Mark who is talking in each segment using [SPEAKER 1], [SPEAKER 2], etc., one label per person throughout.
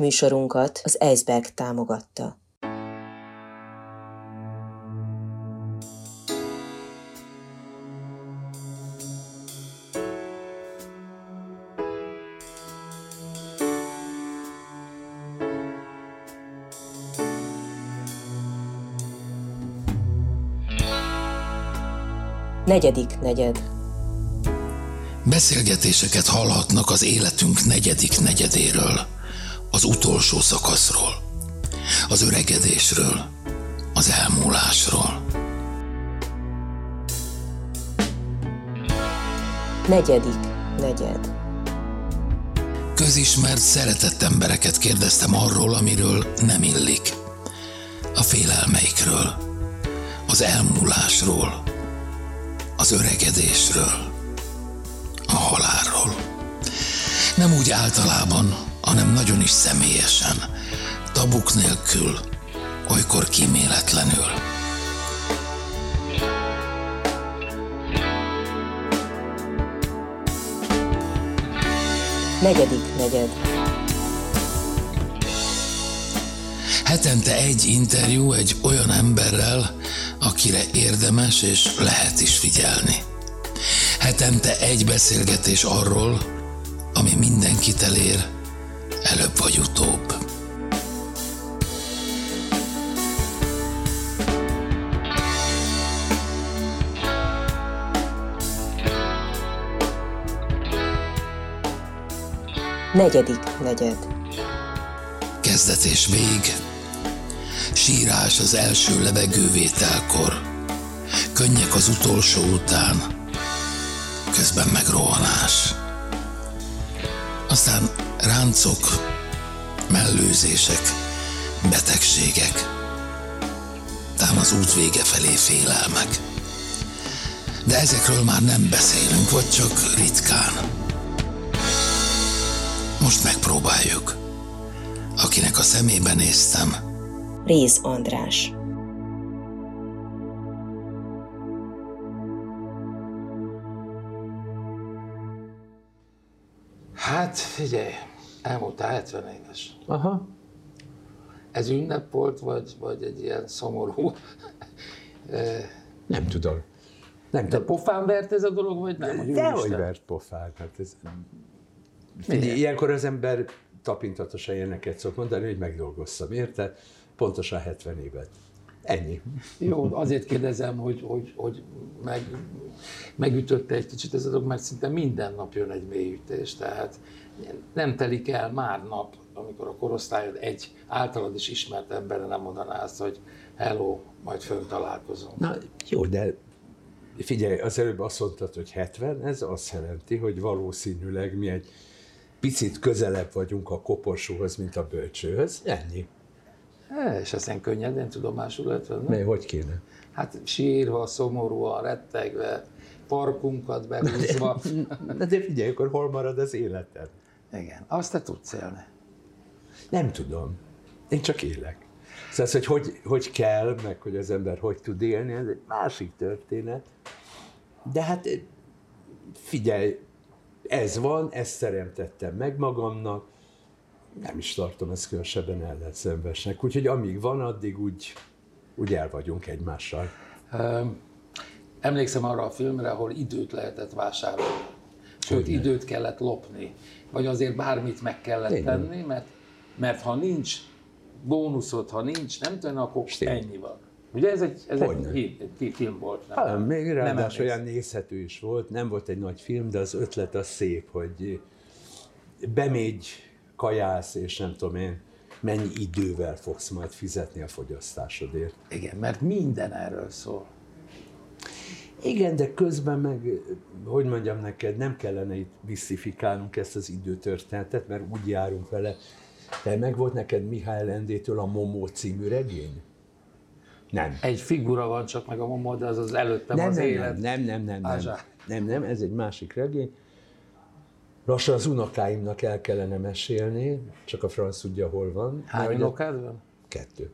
[SPEAKER 1] Műsorunkat az Eisberg támogatta. Negyedik negyed.
[SPEAKER 2] Beszélgetéseket hallhatnak az életünk negyedik negyedéről, az utolsó szakaszról, az öregedésről, az elmúlásról.
[SPEAKER 1] Negyedik negyed.
[SPEAKER 2] Közismert, szeretett embereket kérdeztem arról, amiről nem illik. A félelmeikről, az elmúlásról, az öregedésről, a halálról. Nem úgy általában, hanem nagyon is személyesen, tabuk nélkül, olykor kíméletlenül.
[SPEAKER 1] Negyedik negyed.
[SPEAKER 2] Hetente egy interjú egy olyan emberrel, akire érdemes és lehet is figyelni. Hetente egy beszélgetés arról, ami mindenkit elér, előbb vagy utóbb.
[SPEAKER 1] Negyedik negyed.
[SPEAKER 2] Kezdet és vég, sírás az első levegővételkor, könnyek az utolsó után, közben meg rohanás. Aztán ráncok, mellőzések, betegségek, tám az út vége felé félelmek. De ezekről már nem beszélünk, vagy csak ritkán. Most megpróbáljuk. Akinek a szemébe néztem,
[SPEAKER 1] Réz András.
[SPEAKER 3] Hát figyelj, elmúltál 70 éves.
[SPEAKER 4] Aha.
[SPEAKER 3] Ez ünnep volt, vagy, vagy egy ilyen szomorú?
[SPEAKER 4] Nem tudom. Nem
[SPEAKER 3] De
[SPEAKER 4] tudom.
[SPEAKER 3] pofán vert ez a dolog, vagy nem? Hogy
[SPEAKER 4] Dehogy vert pofát. Hát ez... Figyelj, ilyenkor az ember tapintatosan ilyeneket szok mondani, hogy megdolgoztam, érted? Pontosan 70 évet. Ennyi.
[SPEAKER 3] Jó, azért kérdezem, hogy, hogy, hogy meg, megütötte egy kicsit ez a dolog, mert szinte minden nap jön egy mélyütés, tehát nem telik el már nap, amikor a korosztályod egy általad is ismert emberre nem mondaná azt, hogy hello, majd fönn találkozunk.
[SPEAKER 4] Na jó, de figyelj, az előbb azt mondtad, hogy 70, ez azt jelenti, hogy valószínűleg mi egy picit közelebb vagyunk a koporsóhoz, mint a bölcsőhöz. Ennyi.
[SPEAKER 3] E, és ezt ilyen könnyedén tudomásul lehet venni?
[SPEAKER 4] Mely, hogy kéne?
[SPEAKER 3] Hát sírva, szomorúan, rettegve, parkunkat behúzva.
[SPEAKER 4] Na de figyelj, akkor hol marad az életed?
[SPEAKER 3] Igen, azt te tudsz élni.
[SPEAKER 4] Nem tudom. Én csak élek. Szóval hogy, hogy hogy kell, meg hogy az ember hogy tud élni, ez egy másik történet. De hát eh, figyelj, ez van, ezt teremtettem meg magamnak, nem is tartom ezt különösebben ellenszenvesnek. Úgyhogy amíg van, addig úgy, úgy el vagyunk egymással.
[SPEAKER 3] Emlékszem arra a filmre, ahol időt lehetett vásárolni. Sőt, időt kellett lopni. Vagy azért bármit meg kellett
[SPEAKER 4] Igen.
[SPEAKER 3] tenni, mert, mert ha nincs bónuszod, ha nincs, nem tudom, akkor
[SPEAKER 4] Stimmt.
[SPEAKER 3] ennyi van. Ugye ez egy, ez egy,
[SPEAKER 4] Hogyne.
[SPEAKER 3] egy fi- film volt. Nem,
[SPEAKER 4] Hát, még ráadásul olyan nézhető is volt, nem volt egy nagy film, de az ötlet az szép, hogy bemégy, kajász, és nem tudom én, mennyi idővel fogsz majd fizetni a fogyasztásodért.
[SPEAKER 3] Igen, mert minden erről szól.
[SPEAKER 4] Igen, de közben meg, hogy mondjam neked, nem kellene itt misztifikálnunk ezt az időtörténetet, mert úgy járunk vele. Te meg volt neked Mihály Lendétől a Momó című regény? Nem.
[SPEAKER 3] Egy figura van csak meg a momó, de az az előttem
[SPEAKER 4] Nem,
[SPEAKER 3] az
[SPEAKER 4] nem,
[SPEAKER 3] élet.
[SPEAKER 4] nem, nem, nem, nem, nem, nem, nem, ez egy másik regény. Lassan az unokáimnak el kellene mesélni, csak a franc tudja, hol van.
[SPEAKER 3] Hány unokád van?
[SPEAKER 4] Kettő.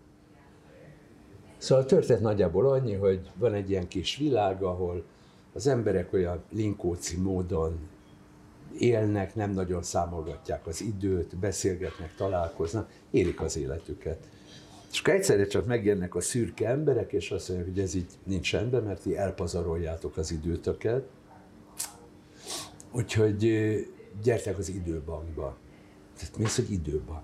[SPEAKER 4] Szóval a történet nagyjából annyi, hogy van egy ilyen kis világ, ahol az emberek olyan linkóci módon élnek, nem nagyon számolgatják az időt, beszélgetnek, találkoznak, élik az életüket. És akkor egyszerre csak megjönnek a szürke emberek, és azt mondják, hogy ez így nincs rendben, mert ti elpazaroljátok az időtöket. Úgyhogy gyertek az időbankba. Tehát mi az, hogy időbank?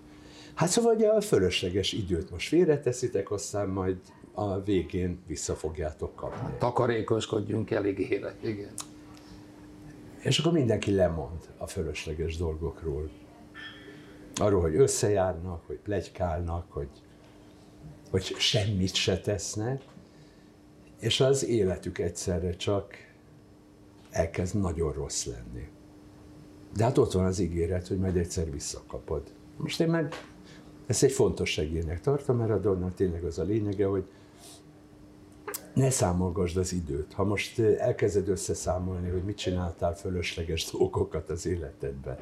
[SPEAKER 4] Hát szóval hogy a fölösleges időt most félreteszitek, aztán majd a végén vissza fogjátok kapni.
[SPEAKER 3] Takarékoskodjunk eligére, igen.
[SPEAKER 4] És akkor mindenki lemond a fölösleges dolgokról. Arról, hogy összejárnak, hogy plegykálnak, hogy, hogy semmit se tesznek, és az életük egyszerre csak elkezd nagyon rossz lenni. De hát ott van az ígéret, hogy majd egyszer visszakapod. Most én meg ezt egy fontos segélynek tartom, mert a dolognak tényleg az a lényege, hogy ne számolgasd az időt. Ha most elkezded összeszámolni, hogy mit csináltál fölösleges dolgokat az életedben,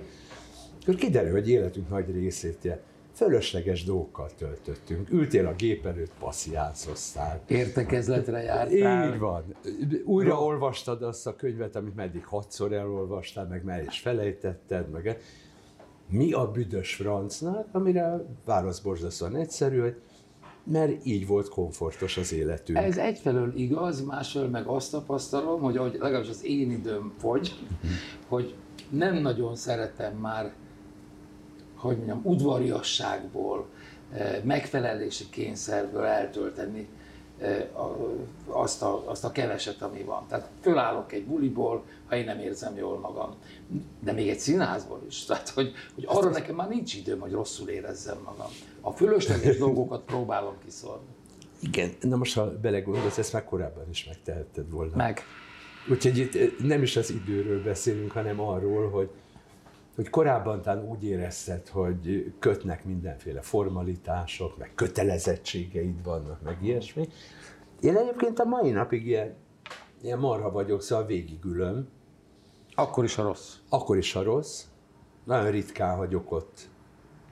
[SPEAKER 4] akkor kiderül, hogy életünk nagy részét ilyen fölösleges dolgokkal töltöttünk. Ültél a gép előtt, passziánszoztál.
[SPEAKER 3] Értekezletre jártál.
[SPEAKER 4] Így van. Újra olvastad azt a könyvet, amit meddig hatszor elolvastál, meg már is felejtetted, meg mi a büdös francnak, amire válasz borzasztóan egyszerű, hogy mert így volt komfortos az életünk.
[SPEAKER 3] Ez egyfelől igaz, másfelől meg azt tapasztalom, hogy ahogy legalábbis az én időm fogy, hogy nem nagyon szeretem már, hogy mondjam, udvariasságból, eh, megfelelési kényszerből eltölteni azt a, azt a keveset, ami van. Tehát fölállok egy buliból, ha én nem érzem jól magam. De még egy színházból is. Tehát, hogy, hogy arra nekem már nincs időm, hogy rosszul érezzem magam. A fölösleges dolgokat próbálom kiszorni.
[SPEAKER 4] Igen, na most ha belegondolsz, ezt már korábban is megtehetted volna.
[SPEAKER 3] Meg.
[SPEAKER 4] Úgyhogy itt nem is az időről beszélünk, hanem arról, hogy, hogy korábban talán úgy érezted, hogy kötnek mindenféle formalitások, meg kötelezettségeid vannak, meg ilyesmi. Én egyébként a mai napig ilyen, ilyen marha vagyok, szóval végigülöm,
[SPEAKER 3] Akkor is a rossz.
[SPEAKER 4] akkor is a rossz. Nagyon ritkán hagyok ott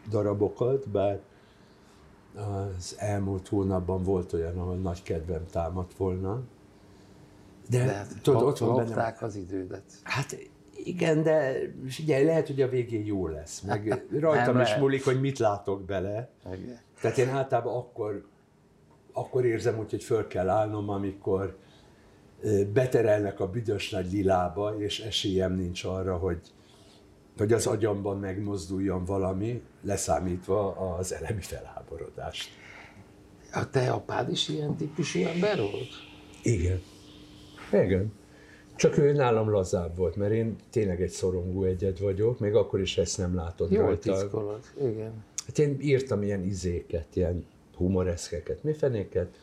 [SPEAKER 4] darabokat, bár az elmúlt hónapban volt olyan, ahol nagy kedvem támadt volna. De,
[SPEAKER 3] De hát
[SPEAKER 4] tudod,
[SPEAKER 3] ott
[SPEAKER 4] van bennem.
[SPEAKER 3] az idődet.
[SPEAKER 4] Hát igen, de figyelj, lehet, hogy a végén jó lesz. Meg rajtam is múlik, hogy mit látok bele.
[SPEAKER 3] Igen.
[SPEAKER 4] Tehát én általában akkor, akkor érzem úgy, hogy föl kell állnom, amikor beterelnek a büdös nagy lilába, és esélyem nincs arra, hogy, hogy az agyamban megmozduljon valami, leszámítva az elemi felháborodást.
[SPEAKER 3] A te apád is ilyen típusú ember volt?
[SPEAKER 4] Igen. Igen. Csak ő nálam lazább volt, mert én tényleg egy szorongó egyed vagyok, még akkor is ezt nem látod
[SPEAKER 3] Jól
[SPEAKER 4] rajta.
[SPEAKER 3] titkolod. Igen.
[SPEAKER 4] Hát én írtam ilyen izéket, ilyen humoreszkeket, mi fenéket.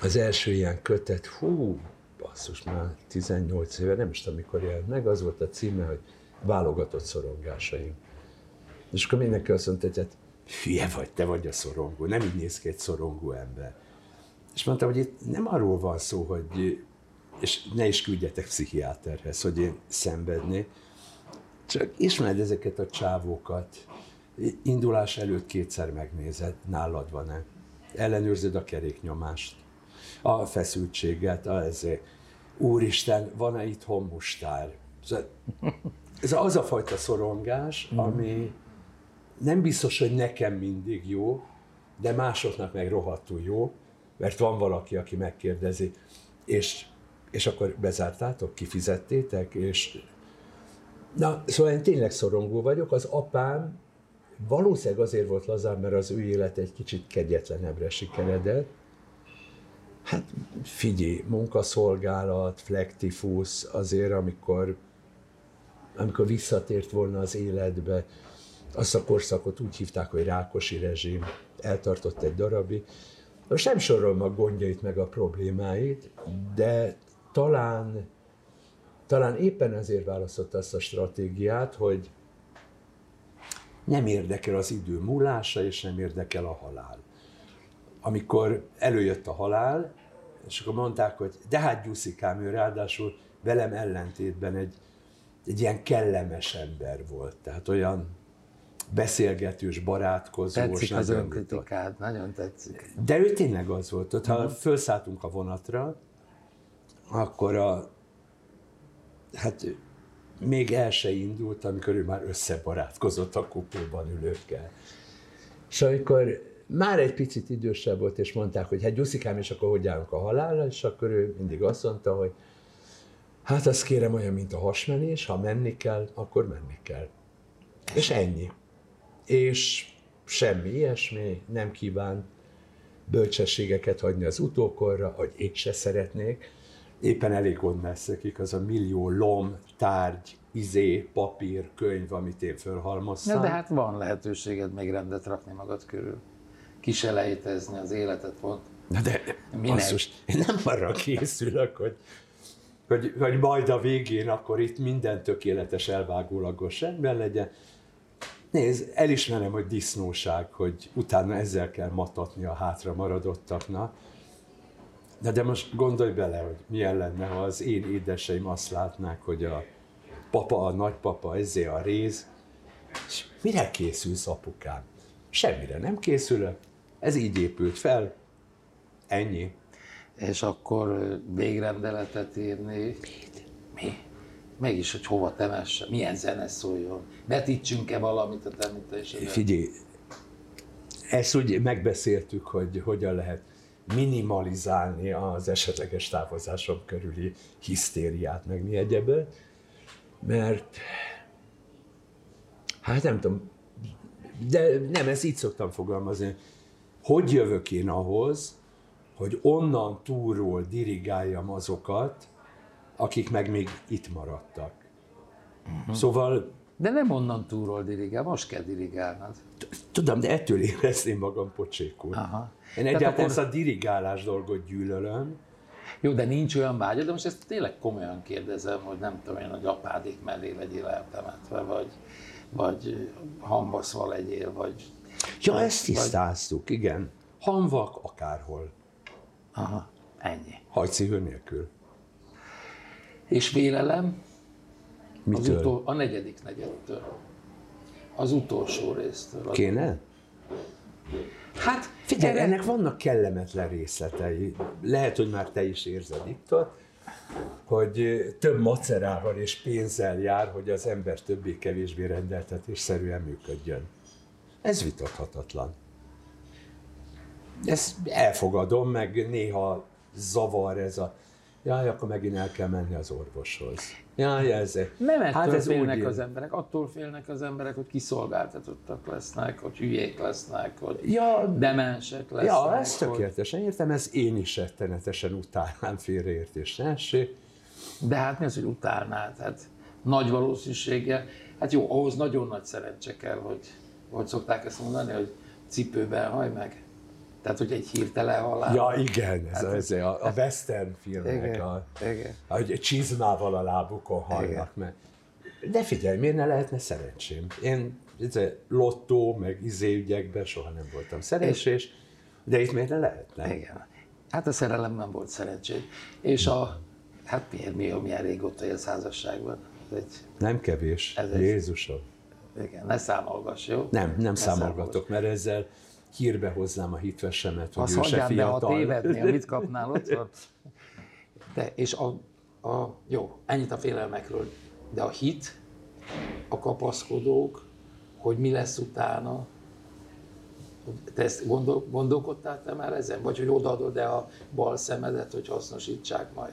[SPEAKER 4] Az első ilyen kötet, hú, basszus, már 18 éve, nem is tudom, mikor jelent meg, az volt a címe, hogy válogatott szorongásaim. És akkor mindenki azt mondta, hogy hát hülye vagy, te vagy a szorongó, nem így néz ki egy szorongó ember. És mondtam, hogy itt nem arról van szó, hogy, és ne is küldjetek pszichiáterhez, hogy én szenvednék, csak ismered ezeket a csávókat, indulás előtt kétszer megnézed, nálad van-e. Ellenőrzöd a keréknyomást, a feszültséget, a ezért. Úristen, van-e itthon mustár? Szóval Ez az a fajta szorongás, ami nem biztos, hogy nekem mindig jó, de másoknak meg rohadtul jó, mert van valaki, aki megkérdezi, és, és akkor bezártátok, kifizettétek, és Na, szóval én tényleg szorongó vagyok. Az apám valószínűleg azért volt lazább, mert az ő élet egy kicsit kegyetlenebbre sikeredett. Hát figyelj, munkaszolgálat, flektifusz, azért amikor, amikor visszatért volna az életbe, azt a korszakot úgy hívták, hogy Rákosi rezsim, eltartott egy darabig. Most nem sorolom a gondjait meg a problémáit, de talán talán éppen ezért választotta azt a stratégiát, hogy nem érdekel az idő múlása, és nem érdekel a halál. Amikor előjött a halál, és akkor mondták, hogy de hát Gyuszikám, ő ráadásul velem ellentétben egy, egy ilyen kellemes ember volt. Tehát olyan beszélgetős, barátkozós.
[SPEAKER 3] Tetszik az
[SPEAKER 4] nagyon
[SPEAKER 3] önkritikád, nagyon tetszik.
[SPEAKER 4] de ő tényleg az volt, hogy ha felszálltunk a vonatra, akkor a, hát még el se indult, amikor ő már összebarátkozott a kupóban ülőkkel. És amikor már egy picit idősebb volt, és mondták, hogy hát Gyuszikám, és akkor hogy állunk a halállal, és akkor ő mindig azt mondta, hogy hát azt kérem olyan, mint a hasmenés, ha menni kell, akkor menni kell. És ennyi. És semmi ilyesmi, nem kíván bölcsességeket hagyni az utókorra, hogy én se szeretnék. Éppen elég gond lesz nekik az a millió lom, tárgy, izé, papír, könyv, amit én fölhalmoztam.
[SPEAKER 3] Na, de hát van lehetőséged még rendet rakni magad körül. Kiselejtezni az életet pont.
[SPEAKER 4] Na de
[SPEAKER 3] Minek?
[SPEAKER 4] basszus, én nem arra készülök, hogy, hogy, hogy majd a végén akkor itt minden tökéletes, elvágólagos rendben legyen. Nézd, elismerem, hogy disznóság, hogy utána ezzel kell matatni a hátra maradottaknak. De, de most gondolj bele, hogy milyen lenne, ha az én édeseim azt látnák, hogy a papa, a nagypapa, ezé a réz, és mire készülsz, apukám? Semmire nem készülök. Ez így épült fel. Ennyi.
[SPEAKER 3] És akkor végrendeletet írni. Mi? Mégis, hogy hova temesse, milyen zene szóljon, vetítsünk-e valamit a temetésre.
[SPEAKER 4] Figyelj, ezt úgy megbeszéltük, hogy hogyan lehet minimalizálni az esetleges távozásom körüli hisztériát, meg mi egyeből, mert hát nem tudom, de nem, ezt így szoktam fogalmazni, hogy jövök én ahhoz, hogy onnan túlról dirigáljam azokat, akik meg még itt maradtak. Uh-huh. Szóval
[SPEAKER 3] De nem onnan túlról dirigál, most kell dirigálnod.
[SPEAKER 4] Tudom, de ettől érezném magam pocsékul.
[SPEAKER 3] Aha.
[SPEAKER 4] Én egyáltalán
[SPEAKER 3] akkor-
[SPEAKER 4] a dirigálás dolgot gyűlölöm.
[SPEAKER 3] Jó, de nincs olyan vágyad, de most ezt tényleg komolyan kérdezem, hogy nem tudom én, hogy apádék mellé legyél eltemetve, vagy, vagy hambaszva legyél, vagy...
[SPEAKER 4] Ja,
[SPEAKER 3] vagy-
[SPEAKER 4] ezt tisztáztuk, igen. Hanvak akárhol,
[SPEAKER 3] Aha, ennyi.
[SPEAKER 4] hajcihő nélkül.
[SPEAKER 3] És vélelem az
[SPEAKER 4] Mitől?
[SPEAKER 3] utol, a negyedik negyedtől. Az utolsó résztől. Az-
[SPEAKER 4] Kéne?
[SPEAKER 3] Hát,
[SPEAKER 4] Figyelj, ennek vannak kellemetlen részletei. Lehet, hogy már te is érzed itt, hogy több macerával és pénzzel jár, hogy az ember többé-kevésbé rendeltetésszerűen működjön. Ez vitathatatlan. Ezt elfogadom, meg néha zavar ez a jaj, akkor megint el kell menni az orvoshoz. Jaj, ez...
[SPEAKER 3] Nem ettől hát
[SPEAKER 4] ez
[SPEAKER 3] félnek
[SPEAKER 4] úgy-
[SPEAKER 3] az emberek, attól félnek az emberek, hogy kiszolgáltatottak lesznek, hogy hülyék lesznek, hogy
[SPEAKER 4] Ja,
[SPEAKER 3] demensek lesznek.
[SPEAKER 4] Ja, ezt
[SPEAKER 3] hogy...
[SPEAKER 4] tökéletesen értem, ez én is rettenetesen utálnám félreértés ne essék.
[SPEAKER 3] De hát mi az, hogy utálnád? Hát nagy valószínűséggel, hát jó, ahhoz nagyon nagy szerencse kell, hogy, hogy szokták ezt mondani, hogy cipőben haj meg. Tehát, hogy egy hirtelen halál.
[SPEAKER 4] Ja, igen, ez, a, ez a, a western filmek,
[SPEAKER 3] Hát, Igen,
[SPEAKER 4] a,
[SPEAKER 3] igen.
[SPEAKER 4] ahogy csizmával a lábukon halnak meg. De figyelj, miért ne lehetne szerencsém? Én ez, lottó, meg izé ügyekben soha nem voltam szerencsés, de itt miért ne lehetne?
[SPEAKER 3] Igen. Hát a szerelem nem volt szerencséd. És a, hát miért, mi, milyen régóta élsz házasságban? Ez egy,
[SPEAKER 4] Nem kevés,
[SPEAKER 3] Ez egy-
[SPEAKER 4] Jézusom.
[SPEAKER 3] igen, ne számolgass, jó?
[SPEAKER 4] Nem, nem
[SPEAKER 3] Ne
[SPEAKER 4] számolgatok, mert ezzel hírbe hoznám a hitvesemet, hogy
[SPEAKER 3] Azt
[SPEAKER 4] ő se
[SPEAKER 3] hagyjál be, ha
[SPEAKER 4] fiatal.
[SPEAKER 3] tévednél, mit kapnál ott? De, és a, a, jó, ennyit a félelmekről, de a hit, a kapaszkodók, hogy mi lesz utána, te ezt gondol, gondolkodtál te már ezen? Vagy hogy odaadod-e a bal szemedet, hogy hasznosítsák majd?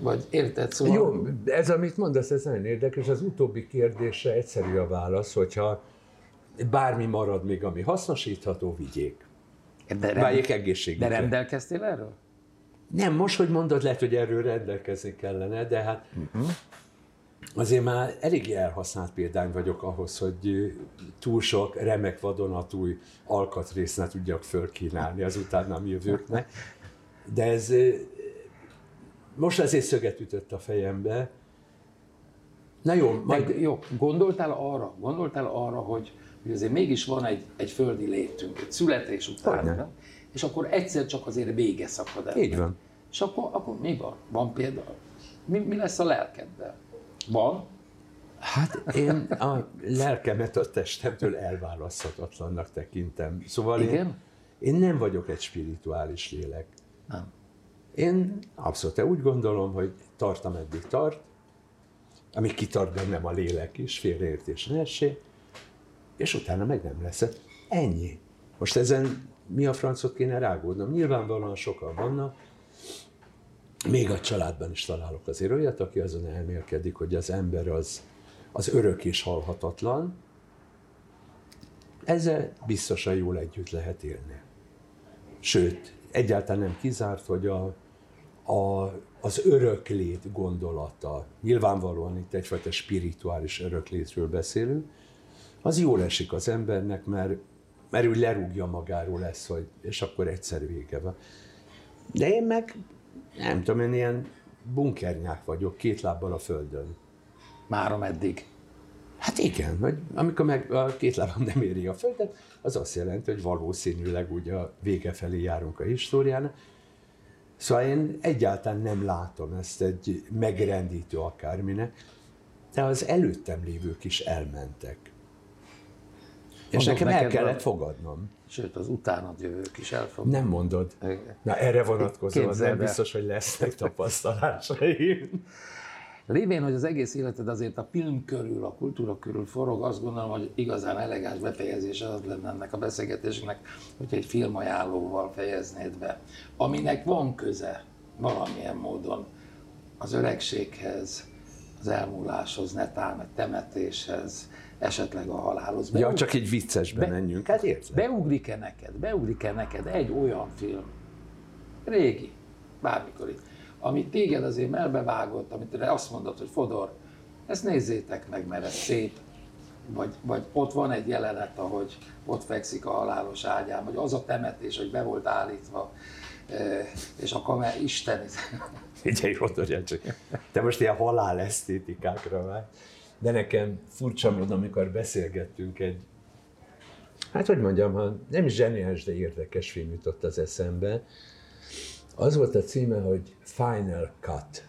[SPEAKER 3] Vagy érted? Szóval...
[SPEAKER 4] Jó, ez, amit mondasz, ez nagyon érdekes. Az utóbbi kérdésre egyszerű a válasz, hogyha bármi marad még, ami hasznosítható, vigyék.
[SPEAKER 3] de,
[SPEAKER 4] Váljék
[SPEAKER 3] de
[SPEAKER 4] egészségükre.
[SPEAKER 3] rendelkeztél erről?
[SPEAKER 4] Nem, most, hogy mondod, lehet, hogy erről rendelkezni kellene, de hát uh-huh. azért már eléggé elhasznált példány vagyok ahhoz, hogy túl sok remek vadonatúj alkatrészt ne tudjak fölkínálni az utánam jövőknek. De ez most azért szöget ütött a fejembe. Na jó,
[SPEAKER 3] Majd,
[SPEAKER 4] majd
[SPEAKER 3] jó, gondoltál arra, gondoltál arra, hogy, hogy azért mégis van egy, egy földi létünk, egy születés után, nem? és akkor egyszer csak azért vége szakad el.
[SPEAKER 4] így van.
[SPEAKER 3] És akkor, akkor mi van? Van például? Mi, mi lesz a lelkeddel? Van?
[SPEAKER 4] Hát én a lelkemet a testemtől elválaszthatatlannak tekintem. Szóval én,
[SPEAKER 3] Igen?
[SPEAKER 4] én nem vagyok egy spirituális lélek.
[SPEAKER 3] Nem.
[SPEAKER 4] Én abszolút úgy gondolom, hogy tart, ameddig tart, amíg kitart bennem a lélek is, félreértés ne essék, és utána meg nem lesz. Ennyi. Most ezen mi a francot kéne rágódnom? Nyilvánvalóan sokan vannak, még a családban is találok azért olyat, aki azon elmélkedik, hogy az ember az, az örök és halhatatlan, ezzel biztosan jól együtt lehet élni. Sőt, egyáltalán nem kizárt, hogy a, a, az öröklét gondolata, nyilvánvalóan itt egyfajta spirituális öröklétről beszélünk, az jól esik az embernek, mert, mert úgy lerúgja magáról lesz, hogy, és akkor egyszer vége van. De én meg, nem tudom, én ilyen bunkernyák vagyok, két lábbal a földön.
[SPEAKER 3] Márom eddig.
[SPEAKER 4] Hát igen, vagy amikor meg a két lábam nem éri a földet, az azt jelenti, hogy valószínűleg ugye a vége felé járunk a históriának. Szóval én egyáltalán nem látom ezt egy megrendítő akárminek, de az előttem lévők is elmentek. És
[SPEAKER 3] Mondok
[SPEAKER 4] nekem el kellett fogadnom.
[SPEAKER 3] Sőt, az utánad jövők is elfog.
[SPEAKER 4] Nem mondod. Na erre vonatkozóan nem biztos, hogy lesznek tapasztalásaim.
[SPEAKER 3] Lévén, hogy az egész életed azért a film körül, a kultúra körül forog, azt gondolom, hogy igazán elegáns befejezése az lenne ennek a beszélgetésnek, hogyha egy filmajánlóval fejeznéd be, aminek van köze valamilyen módon az öregséghez, az elmúláshoz, netán a temetéshez, esetleg a halálhoz.
[SPEAKER 4] Ja,
[SPEAKER 3] Beug-
[SPEAKER 4] csak egy viccesbe
[SPEAKER 3] Be-
[SPEAKER 4] menjünk. Hát érted?
[SPEAKER 3] Beugrik-e neked, beugrik-e neked egy olyan film, régi, bármikor itt, amit téged azért melbevágott, amit azt mondod, hogy Fodor, ezt nézzétek meg, mert ez szép, vagy, vagy ott van egy jelenet, ahogy ott fekszik a halálos ágyán, vagy az a temetés, hogy be volt állítva, és a kamer, Isten,
[SPEAKER 4] Figyelj, csak. Te most ilyen halál esztétikákra vagy. De nekem furcsa módon, amikor beszélgettünk egy, hát hogy mondjam, ha nem is zseniális, de érdekes film jutott az eszembe. Az volt a címe, hogy Final Cut.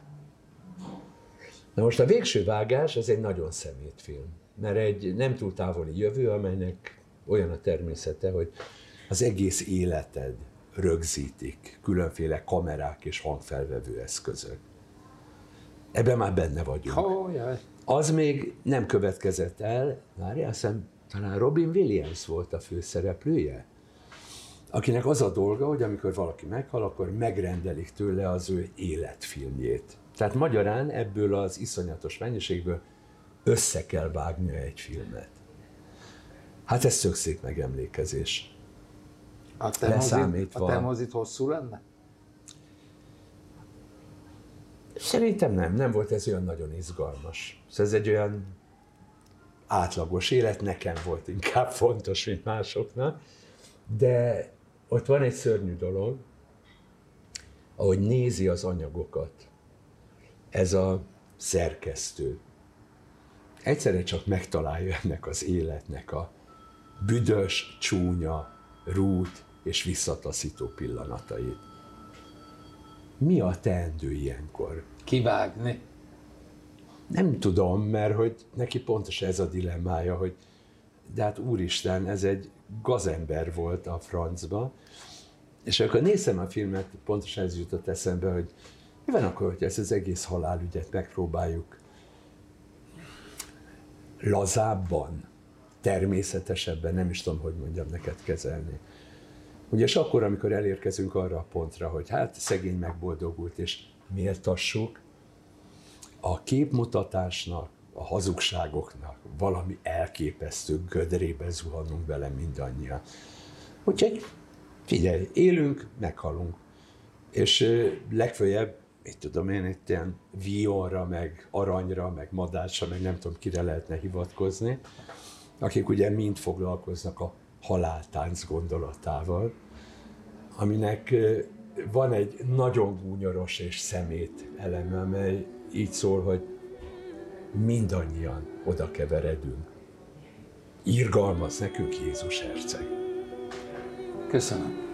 [SPEAKER 4] Na most a végső vágás, ez egy nagyon szemét film. Mert egy nem túl távoli jövő, amelynek olyan a természete, hogy az egész életed rögzítik különféle kamerák és hangfelvevő eszközök. Ebben már benne vagyunk.
[SPEAKER 3] Ó, jaj.
[SPEAKER 4] Az még nem következett el, várjál, hiszem, talán Robin Williams volt a főszereplője, akinek az a dolga, hogy amikor valaki meghal, akkor megrendelik tőle az ő életfilmjét. Tehát magyarán ebből az iszonyatos mennyiségből össze kell vágnia egy filmet. Hát ez szök szép megemlékezés.
[SPEAKER 3] A te, mozit,
[SPEAKER 4] Leszámítva.
[SPEAKER 3] a te mozit hosszú lenne?
[SPEAKER 4] Szerintem nem, nem volt ez olyan nagyon izgalmas. Szóval ez egy olyan átlagos élet, nekem volt inkább fontos, mint másoknak. De ott van egy szörnyű dolog, ahogy nézi az anyagokat, ez a szerkesztő. Egyszerre csak megtalálja ennek az életnek a büdös, csúnya, rút és visszataszító pillanatait. Mi a teendő ilyenkor?
[SPEAKER 3] Kivágni.
[SPEAKER 4] Nem tudom, mert hogy neki pontos ez a dilemmája, hogy de hát úristen, ez egy gazember volt a francba, és akkor néztem a filmet, pontosan ez jutott eszembe, hogy mi van akkor, hogy ezt az egész halálügyet megpróbáljuk lazábban, természetesebben, nem is tudom, hogy mondjam neked kezelni. Ugye, és akkor, amikor elérkezünk arra a pontra, hogy hát szegény megboldogult, és méltassuk, a képmutatásnak, a hazugságoknak valami elképesztő gödrébe zuhanunk vele mindannyian. Úgyhogy figyelj, élünk, meghalunk. És legfőjebb, mit tudom én, itt ilyen vionra, meg aranyra, meg madásra, meg nem tudom, kire lehetne hivatkozni, akik ugye mind foglalkoznak a haláltánc gondolatával, aminek van egy nagyon gúnyoros és szemét eleme, amely így szól, hogy mindannyian oda keveredünk. Irgalmaz nekünk Jézus herceg.
[SPEAKER 3] Köszönöm.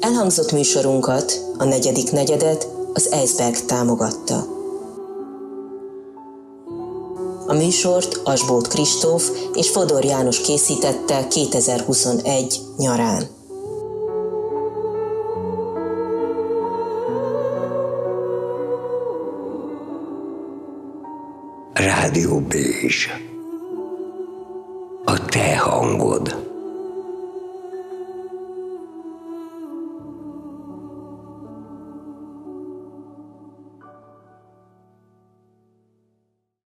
[SPEAKER 1] Elhangzott műsorunkat, a negyedik negyedet az Eisberg támogatta. A műsort Asbót Kristóf és Fodor János készítette 2021 nyarán.
[SPEAKER 5] Rádió Bézs.